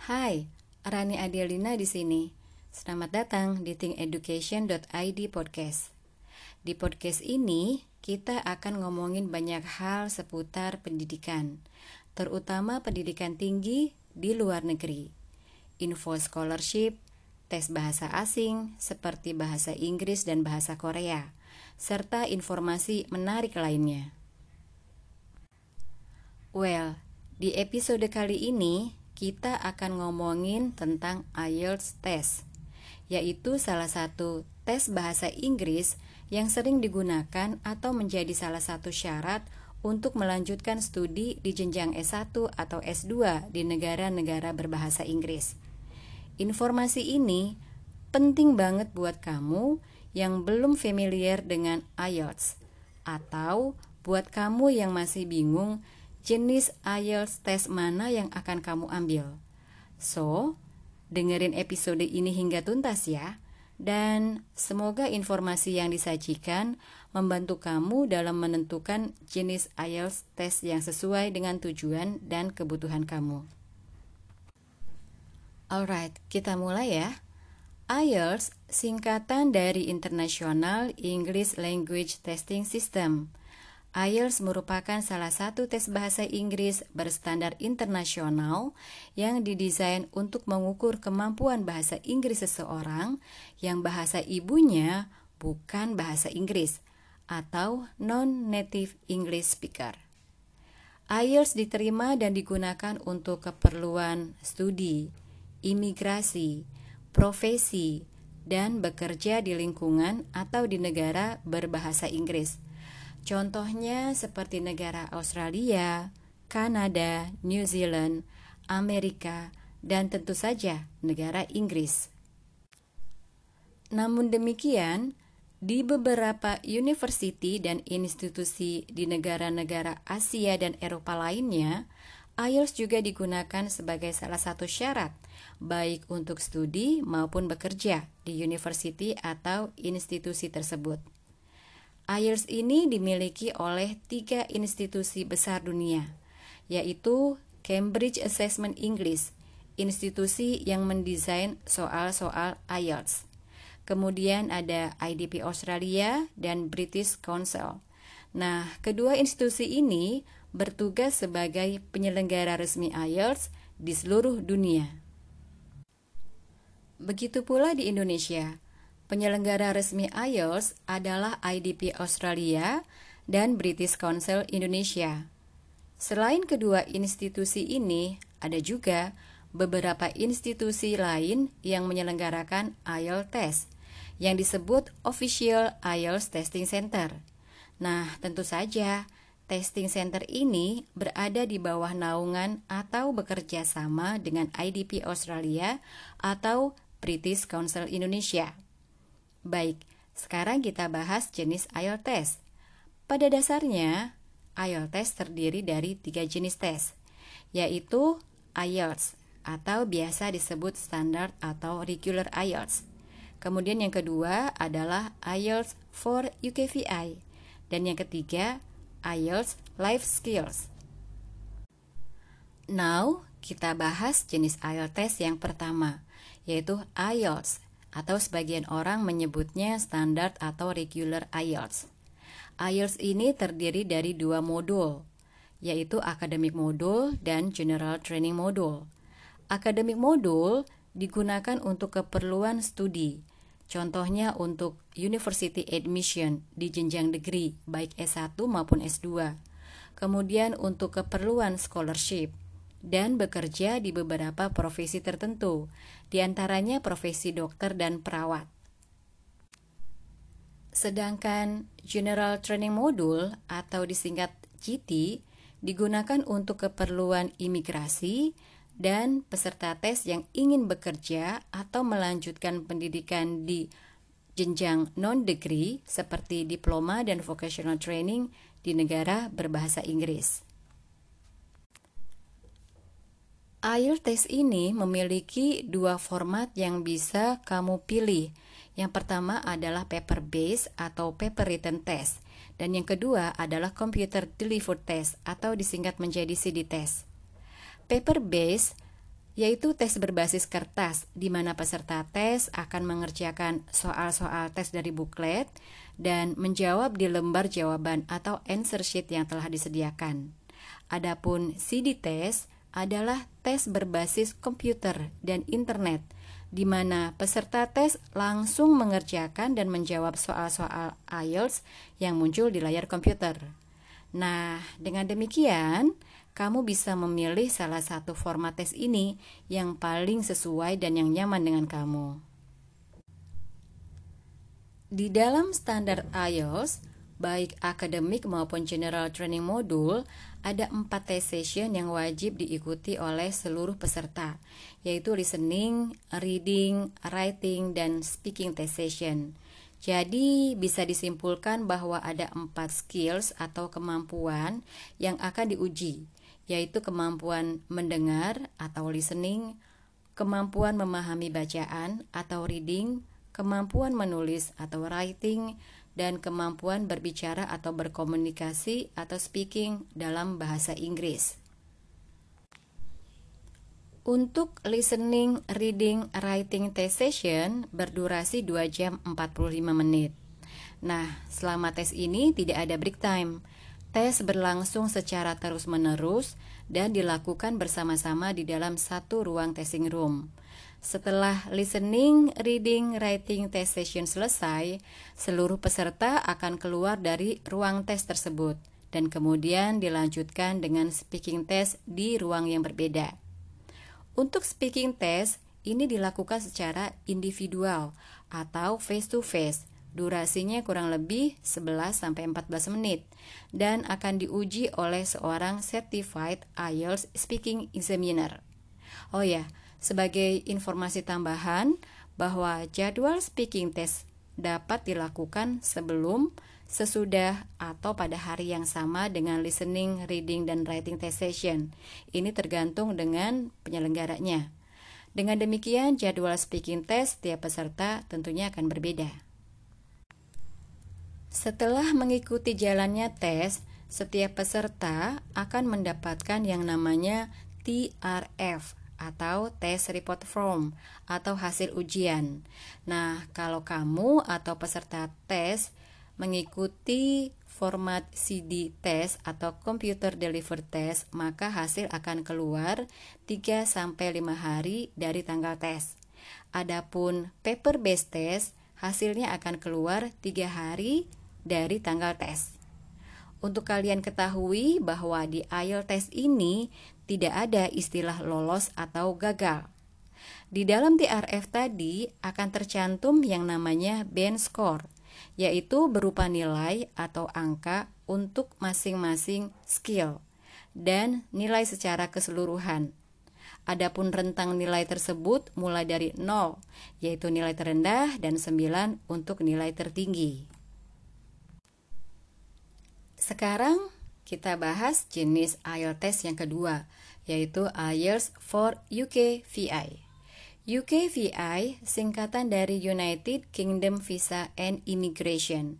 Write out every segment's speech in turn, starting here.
Hai, Rani Adelina di sini. Selamat datang di thinkeducation.id podcast. Di podcast ini, kita akan ngomongin banyak hal seputar pendidikan, terutama pendidikan tinggi di luar negeri. Info scholarship, tes bahasa asing seperti bahasa Inggris dan bahasa Korea, serta informasi menarik lainnya. Well, di episode kali ini kita akan ngomongin tentang IELTS test, yaitu salah satu tes bahasa Inggris yang sering digunakan atau menjadi salah satu syarat untuk melanjutkan studi di jenjang S1 atau S2 di negara-negara berbahasa Inggris. Informasi ini penting banget buat kamu yang belum familiar dengan IELTS atau buat kamu yang masih bingung jenis IELTS tes mana yang akan kamu ambil. So, dengerin episode ini hingga tuntas ya. Dan semoga informasi yang disajikan membantu kamu dalam menentukan jenis IELTS tes yang sesuai dengan tujuan dan kebutuhan kamu. Alright, kita mulai ya. IELTS singkatan dari International English Language Testing System IELTS merupakan salah satu tes bahasa Inggris berstandar internasional yang didesain untuk mengukur kemampuan bahasa Inggris seseorang yang bahasa ibunya bukan bahasa Inggris atau non-native English speaker. IELTS diterima dan digunakan untuk keperluan studi, imigrasi, profesi, dan bekerja di lingkungan atau di negara berbahasa Inggris Contohnya seperti negara Australia, Kanada, New Zealand, Amerika, dan tentu saja negara Inggris. Namun demikian, di beberapa university dan institusi di negara-negara Asia dan Eropa lainnya, IELTS juga digunakan sebagai salah satu syarat baik untuk studi maupun bekerja di university atau institusi tersebut. IELTS ini dimiliki oleh tiga institusi besar dunia, yaitu Cambridge Assessment English, institusi yang mendesain soal-soal IELTS. Kemudian ada IDP Australia dan British Council. Nah, kedua institusi ini bertugas sebagai penyelenggara resmi IELTS di seluruh dunia. Begitu pula di Indonesia. Penyelenggara resmi IELTS adalah IDP Australia dan British Council Indonesia. Selain kedua institusi ini, ada juga beberapa institusi lain yang menyelenggarakan IELTS test yang disebut Official IELTS Testing Center. Nah, tentu saja testing center ini berada di bawah naungan atau bekerja sama dengan IDP Australia atau British Council Indonesia. Baik, sekarang kita bahas jenis IELTS. Pada dasarnya, IELTS terdiri dari tiga jenis tes, yaitu IELTS atau biasa disebut standard atau regular IELTS. Kemudian yang kedua adalah IELTS for UKVI dan yang ketiga IELTS Life Skills. Now, kita bahas jenis IELTS yang pertama, yaitu IELTS atau sebagian orang menyebutnya standar atau regular IELTS. IELTS ini terdiri dari dua modul, yaitu academic modul dan general training modul. Academic modul digunakan untuk keperluan studi, contohnya untuk university admission di jenjang degree baik S1 maupun S2. Kemudian untuk keperluan scholarship, dan bekerja di beberapa profesi tertentu, di antaranya profesi dokter dan perawat. Sedangkan General Training Module atau disingkat GT digunakan untuk keperluan imigrasi dan peserta tes yang ingin bekerja atau melanjutkan pendidikan di jenjang non-degree seperti diploma dan vocational training di negara berbahasa Inggris. IELTS ini memiliki dua format yang bisa kamu pilih. Yang pertama adalah paper based atau paper written test dan yang kedua adalah computer delivered test atau disingkat menjadi CD test. Paper based yaitu tes berbasis kertas, di mana peserta tes akan mengerjakan soal-soal tes dari buklet dan menjawab di lembar jawaban atau answer sheet yang telah disediakan. Adapun CD test adalah tes berbasis komputer dan internet, di mana peserta tes langsung mengerjakan dan menjawab soal-soal IELTS yang muncul di layar komputer. Nah, dengan demikian, kamu bisa memilih salah satu format tes ini yang paling sesuai dan yang nyaman dengan kamu. Di dalam standar IELTS, baik akademik maupun general training modul, ada empat test session yang wajib diikuti oleh seluruh peserta, yaitu listening, reading, writing, dan speaking test session. Jadi bisa disimpulkan bahwa ada empat skills atau kemampuan yang akan diuji, yaitu kemampuan mendengar atau listening, kemampuan memahami bacaan atau reading, kemampuan menulis atau writing, dan kemampuan berbicara atau berkomunikasi atau speaking dalam bahasa Inggris. Untuk listening, reading, writing test session berdurasi 2 jam 45 menit. Nah, selama tes ini tidak ada break time. Tes berlangsung secara terus-menerus dan dilakukan bersama-sama di dalam satu ruang testing room. Setelah listening, reading, writing test session selesai, seluruh peserta akan keluar dari ruang tes tersebut dan kemudian dilanjutkan dengan speaking test di ruang yang berbeda. Untuk speaking test, ini dilakukan secara individual atau face to face Durasinya kurang lebih 11 sampai 14 menit dan akan diuji oleh seorang certified IELTS speaking examiner. Oh ya, sebagai informasi tambahan bahwa jadwal speaking test dapat dilakukan sebelum, sesudah, atau pada hari yang sama dengan listening, reading, dan writing test session. Ini tergantung dengan penyelenggaranya. Dengan demikian, jadwal speaking test tiap peserta tentunya akan berbeda. Setelah mengikuti jalannya tes, setiap peserta akan mendapatkan yang namanya TRF atau Test Report Form atau hasil ujian. Nah, kalau kamu atau peserta tes mengikuti format CD test atau computer delivered test, maka hasil akan keluar 3 sampai 5 hari dari tanggal tes. Adapun paper based test, hasilnya akan keluar 3 hari dari tanggal tes. Untuk kalian ketahui bahwa di IELTS ini tidak ada istilah lolos atau gagal. Di dalam TRF tadi akan tercantum yang namanya band score, yaitu berupa nilai atau angka untuk masing-masing skill dan nilai secara keseluruhan. Adapun rentang nilai tersebut mulai dari 0, yaitu nilai terendah dan 9 untuk nilai tertinggi. Sekarang kita bahas jenis IELTS yang kedua, yaitu IELTS for UK VI. UK VI singkatan dari United Kingdom Visa and Immigration.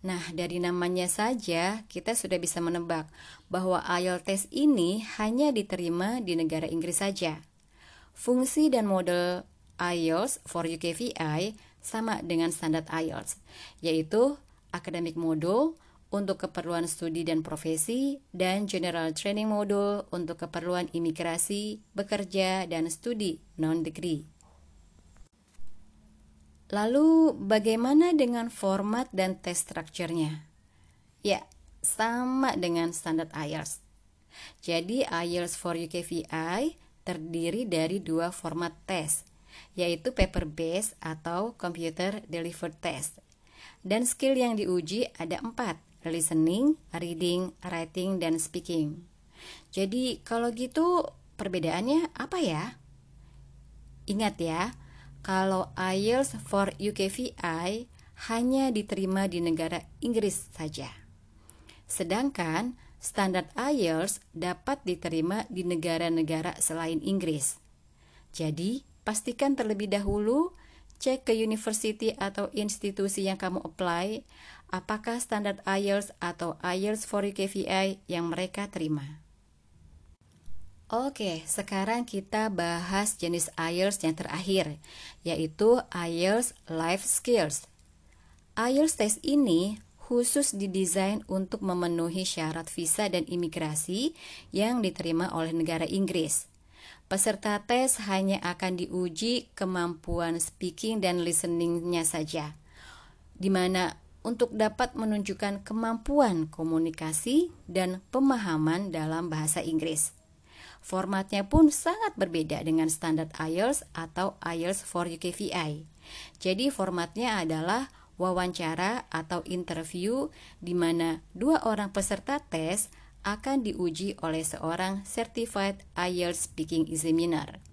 Nah, dari namanya saja kita sudah bisa menebak bahwa IELTS ini hanya diterima di negara Inggris saja. Fungsi dan model IELTS for UK VI sama dengan standar IELTS, yaitu academic module, untuk keperluan studi dan profesi, dan General Training Module untuk keperluan imigrasi, bekerja, dan studi non-degree. Lalu, bagaimana dengan format dan test structure-nya? Ya, sama dengan standar IELTS. Jadi, IELTS for UKVI terdiri dari dua format tes, yaitu paper-based atau computer delivered test. Dan skill yang diuji ada empat, listening, reading, writing, dan speaking. Jadi kalau gitu perbedaannya apa ya? Ingat ya, kalau IELTS for UKVI hanya diterima di negara Inggris saja. Sedangkan standar IELTS dapat diterima di negara-negara selain Inggris. Jadi, pastikan terlebih dahulu cek ke university atau institusi yang kamu apply apakah standar IELTS atau IELTS for UKVI yang mereka terima. Oke, sekarang kita bahas jenis IELTS yang terakhir, yaitu IELTS Life Skills. IELTS tes ini khusus didesain untuk memenuhi syarat visa dan imigrasi yang diterima oleh negara Inggris. Peserta tes hanya akan diuji kemampuan speaking dan listeningnya saja, di mana untuk dapat menunjukkan kemampuan komunikasi dan pemahaman dalam bahasa Inggris. Formatnya pun sangat berbeda dengan standar IELTS atau IELTS for UKVI. Jadi formatnya adalah wawancara atau interview di mana dua orang peserta tes akan diuji oleh seorang Certified IELTS Speaking Examiner.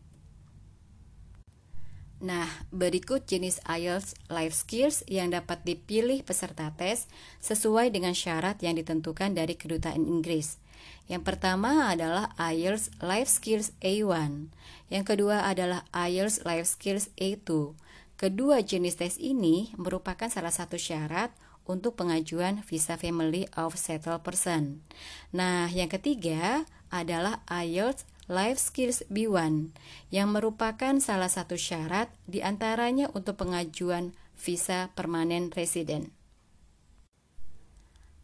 Nah, berikut jenis IELTS Life Skills yang dapat dipilih peserta tes sesuai dengan syarat yang ditentukan dari kedutaan Inggris. Yang pertama adalah IELTS Life Skills A1. Yang kedua adalah IELTS Life Skills A2. Kedua jenis tes ini merupakan salah satu syarat untuk pengajuan visa Family of Settled Person. Nah, yang ketiga adalah IELTS Life Skills B1 yang merupakan salah satu syarat di antaranya untuk pengajuan visa permanen resident.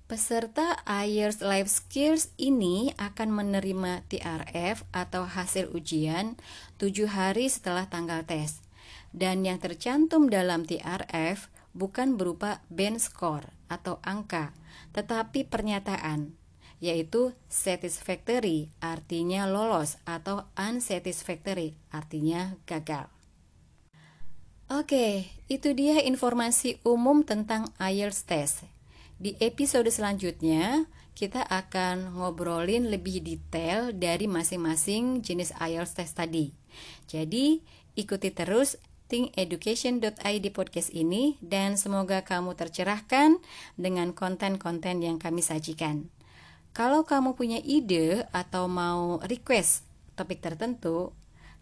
Peserta IELTS Life Skills ini akan menerima TRF atau hasil ujian 7 hari setelah tanggal tes. Dan yang tercantum dalam TRF bukan berupa band score atau angka, tetapi pernyataan yaitu satisfactory artinya lolos atau unsatisfactory artinya gagal. Oke, itu dia informasi umum tentang IELTS test. Di episode selanjutnya, kita akan ngobrolin lebih detail dari masing-masing jenis IELTS test tadi. Jadi, ikuti terus thinkeducation.id podcast ini dan semoga kamu tercerahkan dengan konten-konten yang kami sajikan. Kalau kamu punya ide atau mau request topik tertentu,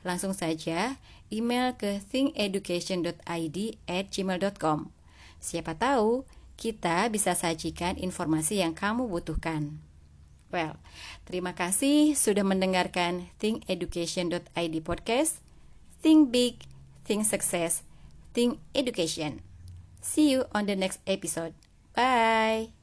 langsung saja email ke thinkeducation.id at gmail.com. Siapa tahu kita bisa sajikan informasi yang kamu butuhkan. Well, terima kasih sudah mendengarkan thinkeducation.id podcast. Think big, think success, think education. See you on the next episode. Bye.